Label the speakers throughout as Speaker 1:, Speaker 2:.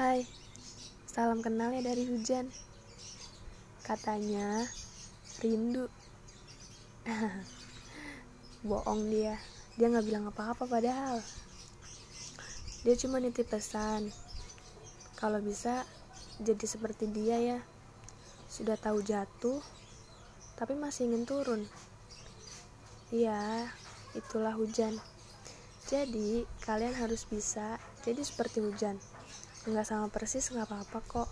Speaker 1: Hai, salam kenal ya dari hujan. Katanya rindu. Bohong dia, dia nggak bilang apa-apa padahal. Dia cuma nitip pesan. Kalau bisa jadi seperti dia ya. Sudah tahu jatuh, tapi masih ingin turun. Iya, itulah hujan. Jadi, kalian harus bisa jadi seperti hujan nggak sama persis nggak apa-apa kok.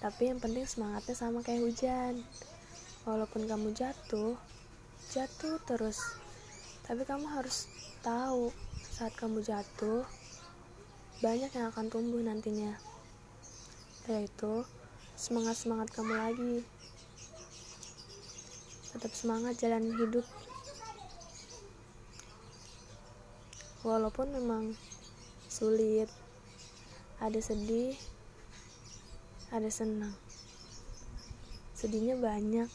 Speaker 1: Tapi yang penting semangatnya sama kayak hujan. Walaupun kamu jatuh jatuh terus. Tapi kamu harus tahu saat kamu jatuh banyak yang akan tumbuh nantinya. Yaitu semangat-semangat kamu lagi. Tetap semangat jalan hidup. Walaupun memang sulit ada sedih ada senang. Sedihnya banyak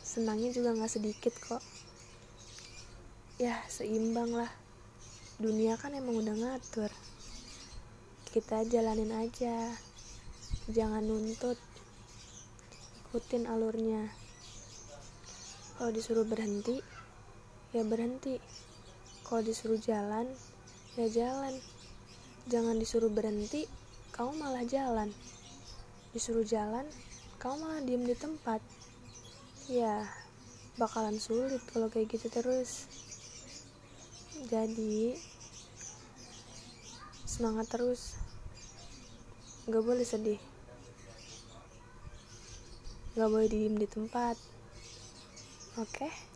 Speaker 1: senangnya juga nggak sedikit kok. Ya seimbang lah. Dunia kan emang udah ngatur. Kita jalanin aja. Jangan nuntut. Ikutin alurnya. Kalau disuruh berhenti ya berhenti. Kalau disuruh jalan ya jalan Jangan disuruh berhenti, kamu malah jalan. Disuruh jalan, kamu malah diem di tempat. Ya, bakalan sulit kalau kayak gitu terus. Jadi, semangat terus. Gak boleh sedih. Gak boleh diem di tempat. Oke? Okay?